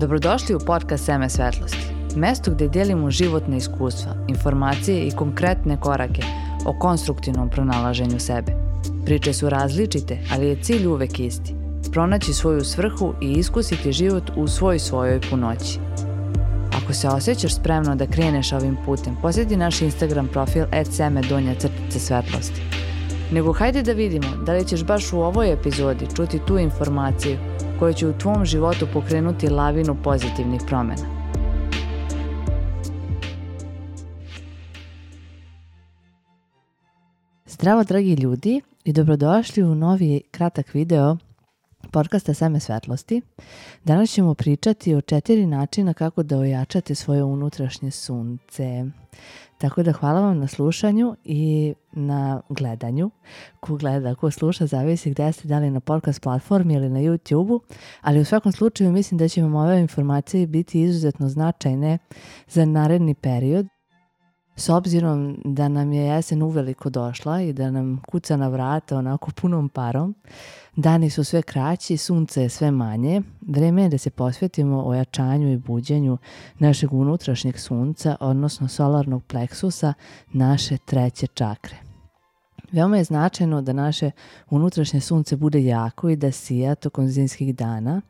Dobrodošli u podcast Seme svetlosti, mesto gde delimo životne iskustva, informacije i konkretne korake o konstruktivnom pronalaženju sebe. Priče su različite, ali je cilj uvek isti. Pronaći svoju svrhu i iskusiti život u svoj svojoj punoći. Ako se osjećaš spremno da kreneš ovim putem, posjeti naš Instagram profil svetlosti. Nego hajde da vidimo da li ćeš baš u ovoj epizodi čuti tu informaciju koje će u tvom životu pokrenuti lavinu pozitivnih promena. Zdravo dragi ljudi i dobrodošli u novi kratak video podcasta Seme svetlosti. Danas ćemo pričati o četiri načina kako da ojačate svoje unutrašnje sunce. Tako da hvala vam na slušanju i na gledanju. Ko gleda, ko sluša, zavisi gde ste, da li na podcast platformi ili na YouTube-u, ali u svakom slučaju mislim da će vam ove informacije biti izuzetno značajne za naredni period S obzirom da nam je jesen uveliko došla i da nam kuca na vrata onako punom parom, dani su sve kraći, sunce je sve manje, vreme je da se posvetimo ojačanju i buđenju našeg unutrašnjeg sunca, odnosno solarnog pleksusa, naše treće čakre. Veoma je značajno da naše unutrašnje sunce bude jako i da sija tokom zimskih dana,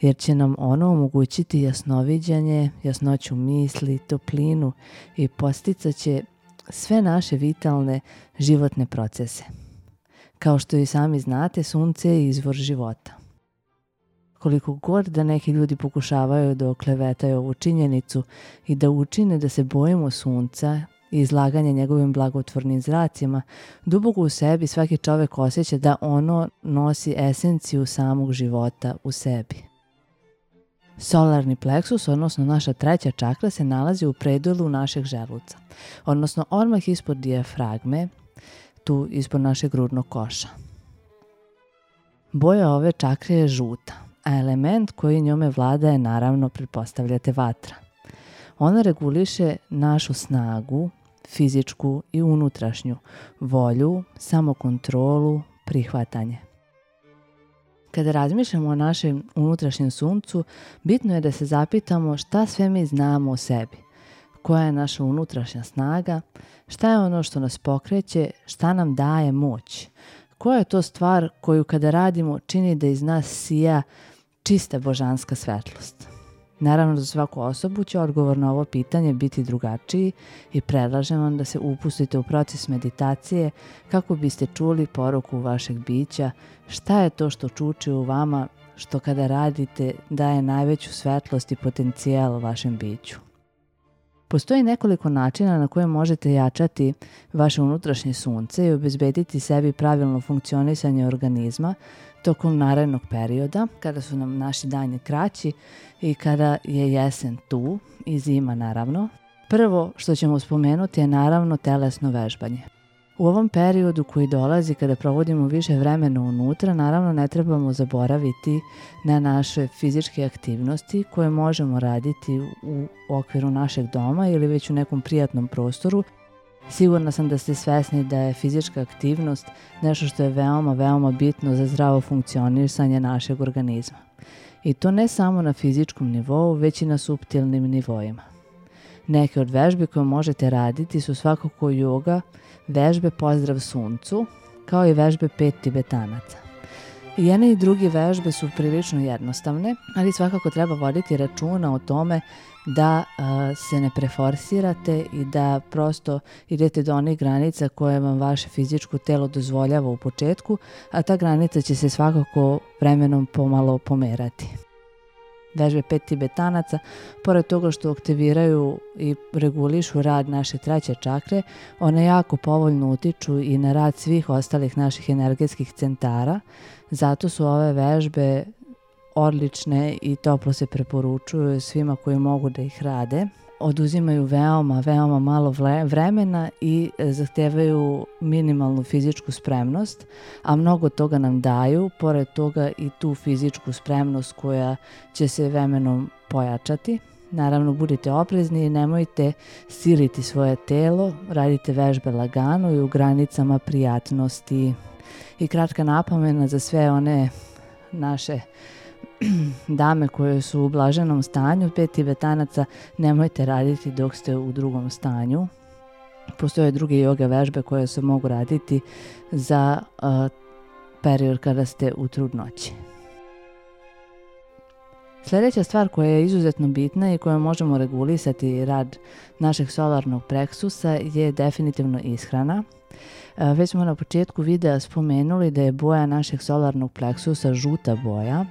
jer će nam ono omogućiti jasnoviđanje, jasnoću misli, toplinu i posticaće sve naše vitalne životne procese. Kao što i sami znate, sunce je izvor života. Koliko god da neki ljudi pokušavaju da oklevetaju ovu činjenicu i da učine da se bojimo sunca i izlaganje njegovim blagotvornim zracima, duboko u sebi svaki čovek osjeća da ono nosi esenciju samog života u sebi. Solarni pleksus, odnosno naša treća čakra, se nalazi u predelu našeg želuca, odnosno odmah ispod dijafragme, tu ispod našeg grudnog koša. Boja ove čakre je žuta, a element koji njome vlada je naravno, pretpostavljate, vatra. Ona reguliše našu snagu, fizičku i unutrašnju volju, samokontrolu, prihvatanje. Kada razmišljamo o našem unutrašnjem suncu, bitno je da se zapitamo šta sve mi znamo o sebi, koja je naša unutrašnja snaga, šta je ono što nas pokreće, šta nam daje moć, koja je to stvar koju kada radimo čini da iz nas sija čista božanska svetlost. Naravno za svaku osobu će odgovor na ovo pitanje biti drugačiji i predlažem vam da se upustite u proces meditacije kako biste čuli poruku vašeg bića, šta je to što čuči u vama, što kada radite daje najveću svetlost i potencijal vašem biću. Postoji nekoliko načina na koje možete jačati vaše unutrašnje sunce i obezbediti sebi pravilno funkcionisanje organizma tokom narednog perioda, kada su nam naši danje kraći i kada je jesen tu i zima naravno, prvo što ćemo spomenuti je naravno telesno vežbanje. U ovom periodu koji dolazi kada provodimo više vremena unutra, naravno ne trebamo zaboraviti na naše fizičke aktivnosti koje možemo raditi u okviru našeg doma ili već u nekom prijatnom prostoru Sigurna sam da ste svesni da je fizička aktivnost nešto što je veoma, veoma bitno za zdravo funkcionisanje našeg organizma. I to ne samo na fizičkom nivou, već i na suptilnim nivoima. Neke od vežbi koje možete raditi su svakako joga, vežbe pozdrav suncu, kao i vežbe pet tibetanaca. I jedne i druge vežbe su prilično jednostavne, ali svakako treba voditi računa o tome da a, se ne preforsirate i da prosto idete do onih granica koje vam vaše fizičko telo dozvoljava u početku, a ta granica će se svakako vremenom pomalo pomerati vežbe pet tibetanaca, pored toga što aktiviraju i regulišu rad naše treće čakre, one jako povoljno utiču i na rad svih ostalih naših energetskih centara, zato su ove vežbe odlične i toplo se preporučuju svima koji mogu da ih rade oduzimaju veoma, veoma malo vremena i e, zahtevaju minimalnu fizičku spremnost, a mnogo toga nam daju, pored toga i tu fizičku spremnost koja će se vremenom pojačati. Naravno, budite oprezni i nemojte siliti svoje telo, radite vežbe lagano i u granicama prijatnosti. I kratka napomena za sve one naše uh, dame koje su u blaženom stanju, pet tibetanaca nemojte raditi dok ste u drugom stanju. Postoje druge joga vežbe koje se mogu raditi za a, period kada ste u trudnoći. Sljedeća stvar koja je izuzetno bitna i koju možemo regulisati rad našeg solarnog preksusa je definitivno ishrana. Već smo na početku videa spomenuli da je boja našeg solarnog pleksusa žuta boja.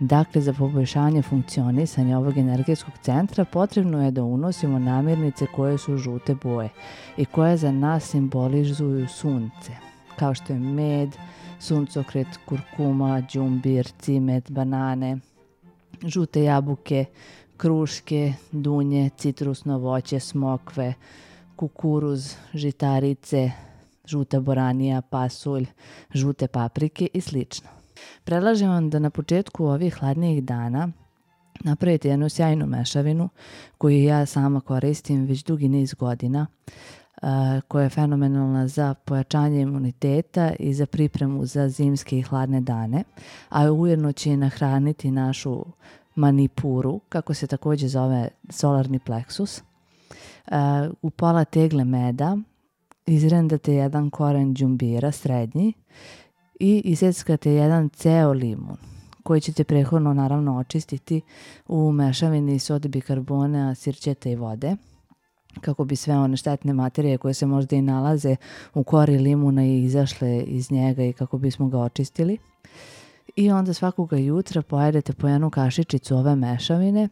Dakle, za poboljšanje funkcionisanja ovog energetskog centra potrebno je da unosimo namirnice koje su žute boje i koje za nas simbolizuju sunce, kao što je med, suncokret, kurkuma, đumbir, cimet, banane, žute jabuke, kruške, dunje, citrusno voće, smokve, kukuruz, žitarice, žuta boranija, pasulj, žute paprike i slično. Predlažem vam da na početku ovih hladnijih dana napravite jednu sjajnu mešavinu koju ja sama koristim već dugi niz godina koja je fenomenalna za pojačanje imuniteta i za pripremu za zimske i hladne dane, a ujedno će nahraniti našu manipuru, kako se takođe zove solarni pleksus. U pola tegle meda izrendate jedan koren džumbira srednji i iseckate jedan ceo limun koji ćete prehodno naravno očistiti u mešavini sode bikarbona, sirćeta i vode kako bi sve one štetne materije koje se možda i nalaze u kori limuna i izašle iz njega i kako bismo ga očistili. I onda svakoga jutra pojedete po jednu kašičicu ove mešavine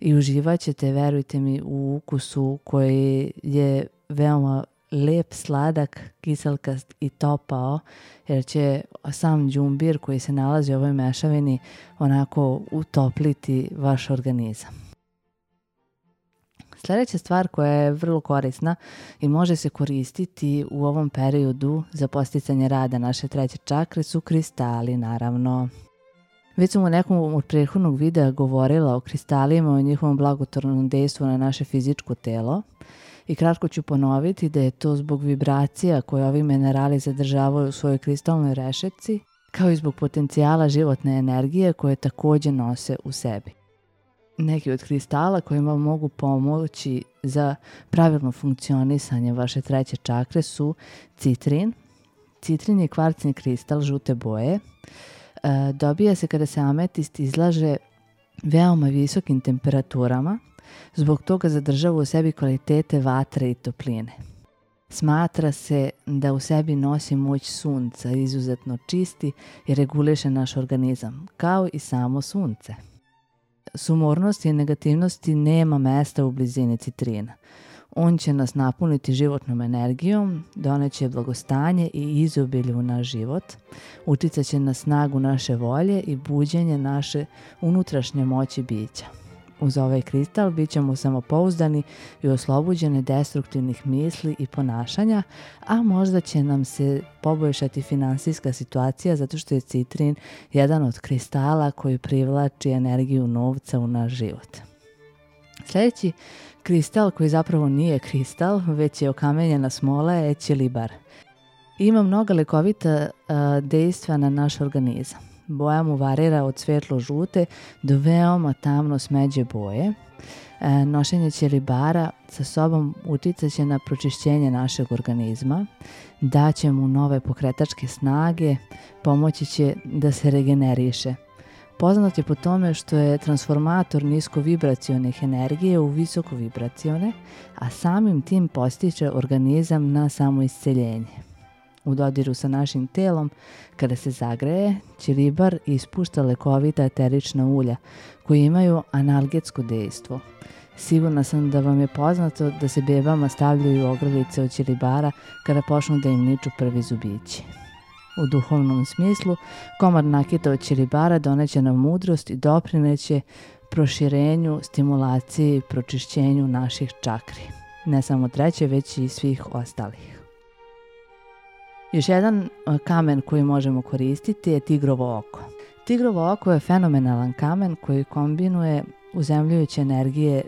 i uživaćete, verujte mi, u ukusu koji je veoma lep, sladak, kiselkast i topao, jer će sam džumbir koji se nalazi u ovoj mešavini onako utopliti vaš organizam. Sljedeća stvar koja je vrlo korisna i može se koristiti u ovom periodu za posticanje rada naše treće čakre su kristali, naravno. Već sam u nekom od prethodnog videa govorila o kristalima, o njihovom blagotornom dejstvu na naše fizičko telo. I kratko ću ponoviti da je to zbog vibracija koje ovi minerali zadržavaju u svojoj kristalnoj rešetci, kao i zbog potencijala životne energije koje takođe nose u sebi. Neki od kristala koji vam mogu pomoći za pravilno funkcionisanje vaše treće čakre su citrin. Citrin je kvarcni kristal žute boje. E, dobija se kada se ametist izlaže veoma visokim temperaturama – zbog toga zadržava u sebi kvalitete vatre i topline. Smatra se da u sebi nosi moć sunca, izuzetno čisti i reguliše naš organizam, kao i samo sunce. Sumornosti i negativnosti nema mesta u blizini citrina. On će nas napuniti životnom energijom, doneće blagostanje i izobilje u naš život, uticaće na snagu naše volje i buđenje naše unutrašnje moći bića. Uz ovaj kristal bit ćemo samopouzdani i oslobođeni destruktivnih misli i ponašanja, a možda će nam se poboljšati finansijska situacija zato što je citrin jedan od kristala koji privlači energiju novca u naš život. Sljedeći kristal koji zapravo nije kristal, već je okamenjena smola je ćelibar. Ima mnoga lekovita uh, dejstva na naš organizam. Boja mu varira od svetlo-žute do veoma tamno smeđe boje. E, nošenje ćelibara sa sobom uticaće na pročišćenje našeg organizma, daće mu nove pokretačke snage, pomoći će da se regeneriše. Poznat je po tome što je transformator niskovibracionih energije u visokovibracione, a samim tim postiče organizam na samoisceljenje u dodiru sa našim telom, kada se zagreje, ćiribar ispušta lekovita eterična ulja koji imaju analgetsko dejstvo. Sigurna sam da vam je poznato da se bebama stavljaju ogrlice od ćiribara kada počnu da im niču prvi zubići. U duhovnom smislu, komad nakita od ćiribara doneće nam mudrost i doprineće proširenju, stimulaciji, pročišćenju naših čakri. Ne samo treće, već i svih ostalih. Još jedan e, kamen koji možemo koristiti je tigrovo oko. Tigrovo oko je fenomenalan kamen koji kombinuje uzemljujuće energije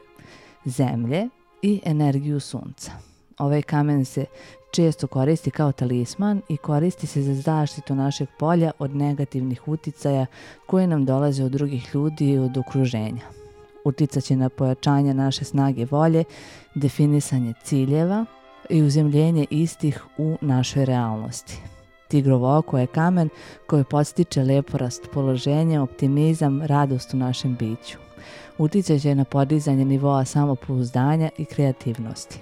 zemlje i energiju sunca. Ovaj kamen se često koristi kao talisman i koristi se za zaštitu našeg polja od negativnih uticaja koje nam dolaze od drugih ljudi i od okruženja. Uticaće na pojačanje naše snage volje, definisanje ciljeva – i uzemljenje istih u našoj realnosti. Tigrovo oko je kamen koji podstiče leporast, položenje, optimizam, radost u našem biću. Uticaće na podizanje nivoa samopouzdanja i kreativnosti.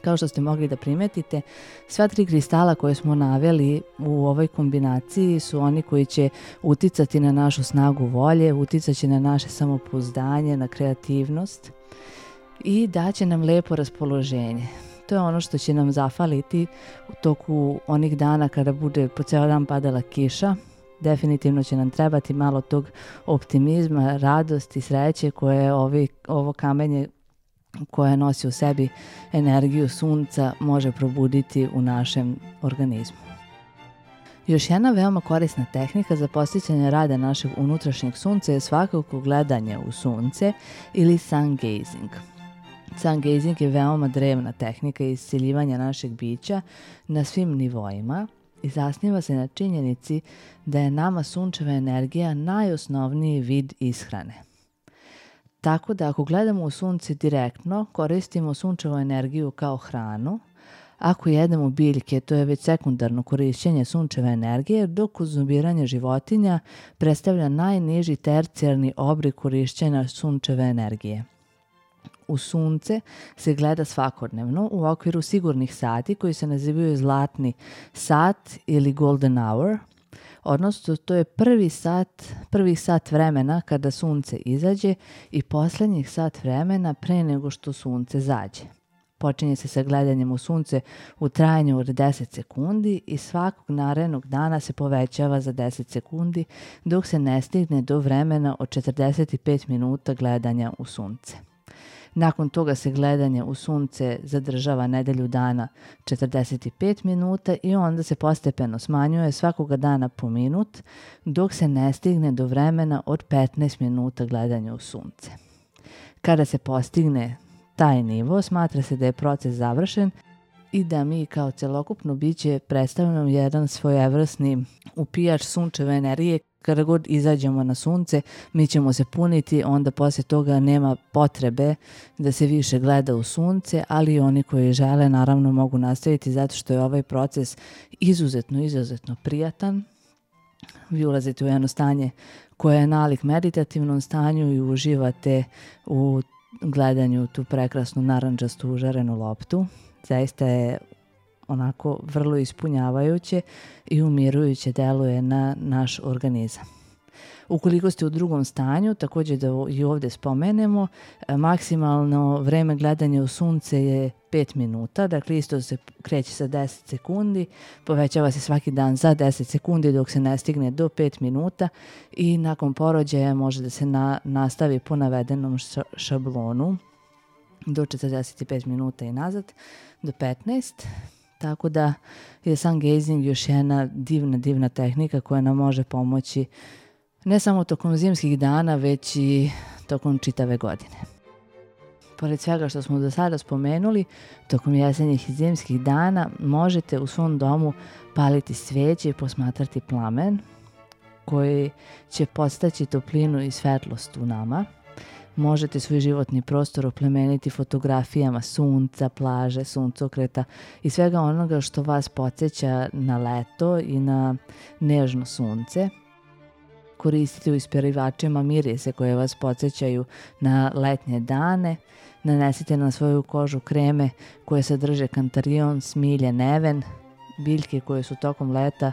Kao što ste mogli da primetite, sva tri kristala koje smo naveli u ovoj kombinaciji su oni koji će uticati na našu snagu volje, uticaće na naše samopouzdanje, na kreativnost i daće nam lepo raspoloženje. To je ono što će nam zafaliti u toku onih dana kada bude po ceo dan padala kiša. Definitivno će nam trebati malo tog optimizma, radosti, sreće koje ovi, ovo kamenje koje nosi u sebi energiju sunca može probuditi u našem organizmu. Još jedna veoma korisna tehnika za posjećanje rada našeg unutrašnjeg sunca je svakako gledanje u sunce ili sun gazing – Sam gazing je veoma drevna tehnika isciljivanja našeg bića na svim nivoima i zasniva se na činjenici da je nama sunčeva energija najosnovniji vid ishrane. Tako da ako gledamo u sunce direktno, koristimo sunčevu energiju kao hranu, Ako jedemo biljke, to je već sekundarno korišćenje sunčeve energije, dok konzumiranje životinja predstavlja najniži tercijarni oblik korišćenja sunčeve energije – u sunce se gleda svakodnevno u okviru sigurnih sati koji se nazivaju zlatni sat ili golden hour, odnosno to je prvi sat, prvi sat vremena kada sunce izađe i posljednjih sat vremena pre nego što sunce zađe. Počinje se sa gledanjem u sunce u trajanju od 10 sekundi i svakog narednog dana se povećava za 10 sekundi dok se ne stigne do vremena od 45 minuta gledanja u sunce. Nakon toga se gledanje u sunce zadržava nedelju dana 45 minuta i onda se postepeno smanjuje svakoga dana po minut dok se ne stigne do vremena od 15 minuta gledanja u sunce. Kada se postigne taj nivo, smatra se da je proces završen i da mi kao celokupno biće predstavljamo jedan svojevrsni upijač sunčeve energije kada god izađemo na sunce, mi ćemo se puniti, onda posle toga nema potrebe da se više gleda u sunce, ali oni koji žele naravno mogu nastaviti zato što je ovaj proces izuzetno, izuzetno prijatan. Vi ulazite u jedno stanje koje je nalik meditativnom stanju i uživate u gledanju tu prekrasnu naranđastu užarenu loptu. Zaista je onako vrlo ispunjavajuće i umirujuće deluje na naš organizam. Ukoliko ste u drugom stanju, takođe da i ovde spomenemo, maksimalno vreme gledanja u sunce je 5 minuta, dakle isto se kreće sa 10 sekundi, povećava se svaki dan za 10 sekundi dok se ne stigne do 5 minuta i nakon porođaja može da se na, nastavi po navedenom šablonu do 45 minuta i nazad, do 15 minuta Tako da je sun gazing još jedna divna, divna tehnika koja nam može pomoći ne samo tokom zimskih dana, već i tokom čitave godine. Pored svega što smo do sada spomenuli, tokom jesenjih i zimskih dana možete u svom domu paliti sveće i posmatrati plamen koji će postaći toplinu i svetlost u nama – Možete svoj životni prostor oplemeniti fotografijama sunca, plaže, suncokreta i svega onoga što vas podsjeća na leto i na nežno sunce. Koristite u ispirivačima mirise koje vas podsjećaju na letnje dane. Nanesite na svoju kožu kreme koje sadrže kantarion, smilje, neven, biljke koje su tokom leta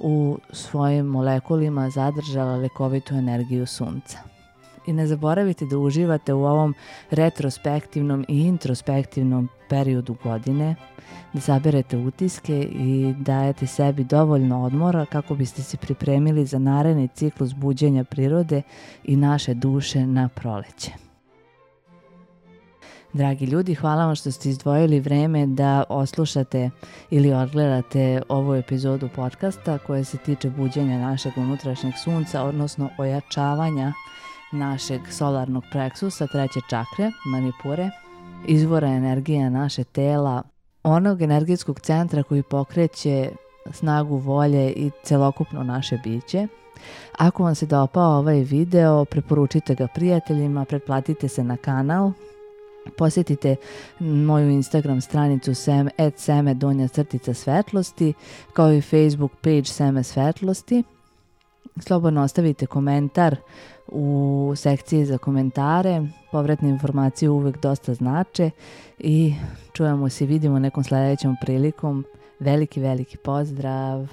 u svojim molekulima zadržala lekovitu energiju sunca i ne zaboravite da uživate u ovom retrospektivnom i introspektivnom periodu godine, da saberete utiske i dajete sebi dovoljno odmora kako biste se pripremili za naredni ciklus buđenja prirode i naše duše na proleće. Dragi ljudi, hvala vam što ste izdvojili vreme da oslušate ili odgledate ovu epizodu podcasta koja se tiče buđenja našeg unutrašnjeg sunca, odnosno ojačavanja našeg solarnog pleksusa, treće čakre, manipure, izvora energije naše tela, onog energetskog centra koji pokreće snagu volje i celokupno naše biće. Ako vam se dopao ovaj video, preporučite ga prijateljima, pretplatite se na kanal, posjetite moju Instagram stranicu sem, et seme donja crtica svetlosti, kao i Facebook page seme svetlosti, slobodno ostavite komentar u sekciji za komentare. Povratne informacije uvek dosta znače i čujemo se i vidimo nekom sledećom prilikom. Veliki, veliki pozdrav!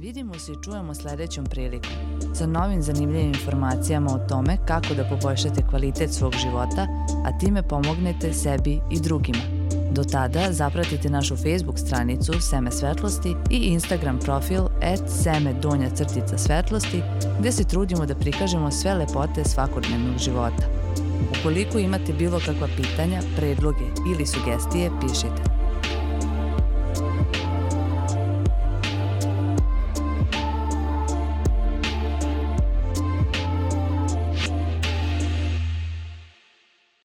Vidimo se i čujemo sledećom prilikom sa novim zanimljivim informacijama o tome kako da poboljšate kvalitet svog života, a time pomognete sebi i drugima. Do tada zapratite našu Facebook stranicu Seme svetlosti i Instagram profil et seme donja crtica svetlosti gde se trudimo da prikažemo sve lepote svakodnevnog života. Ukoliko imate bilo kakva pitanja, predloge ili sugestije, pišite.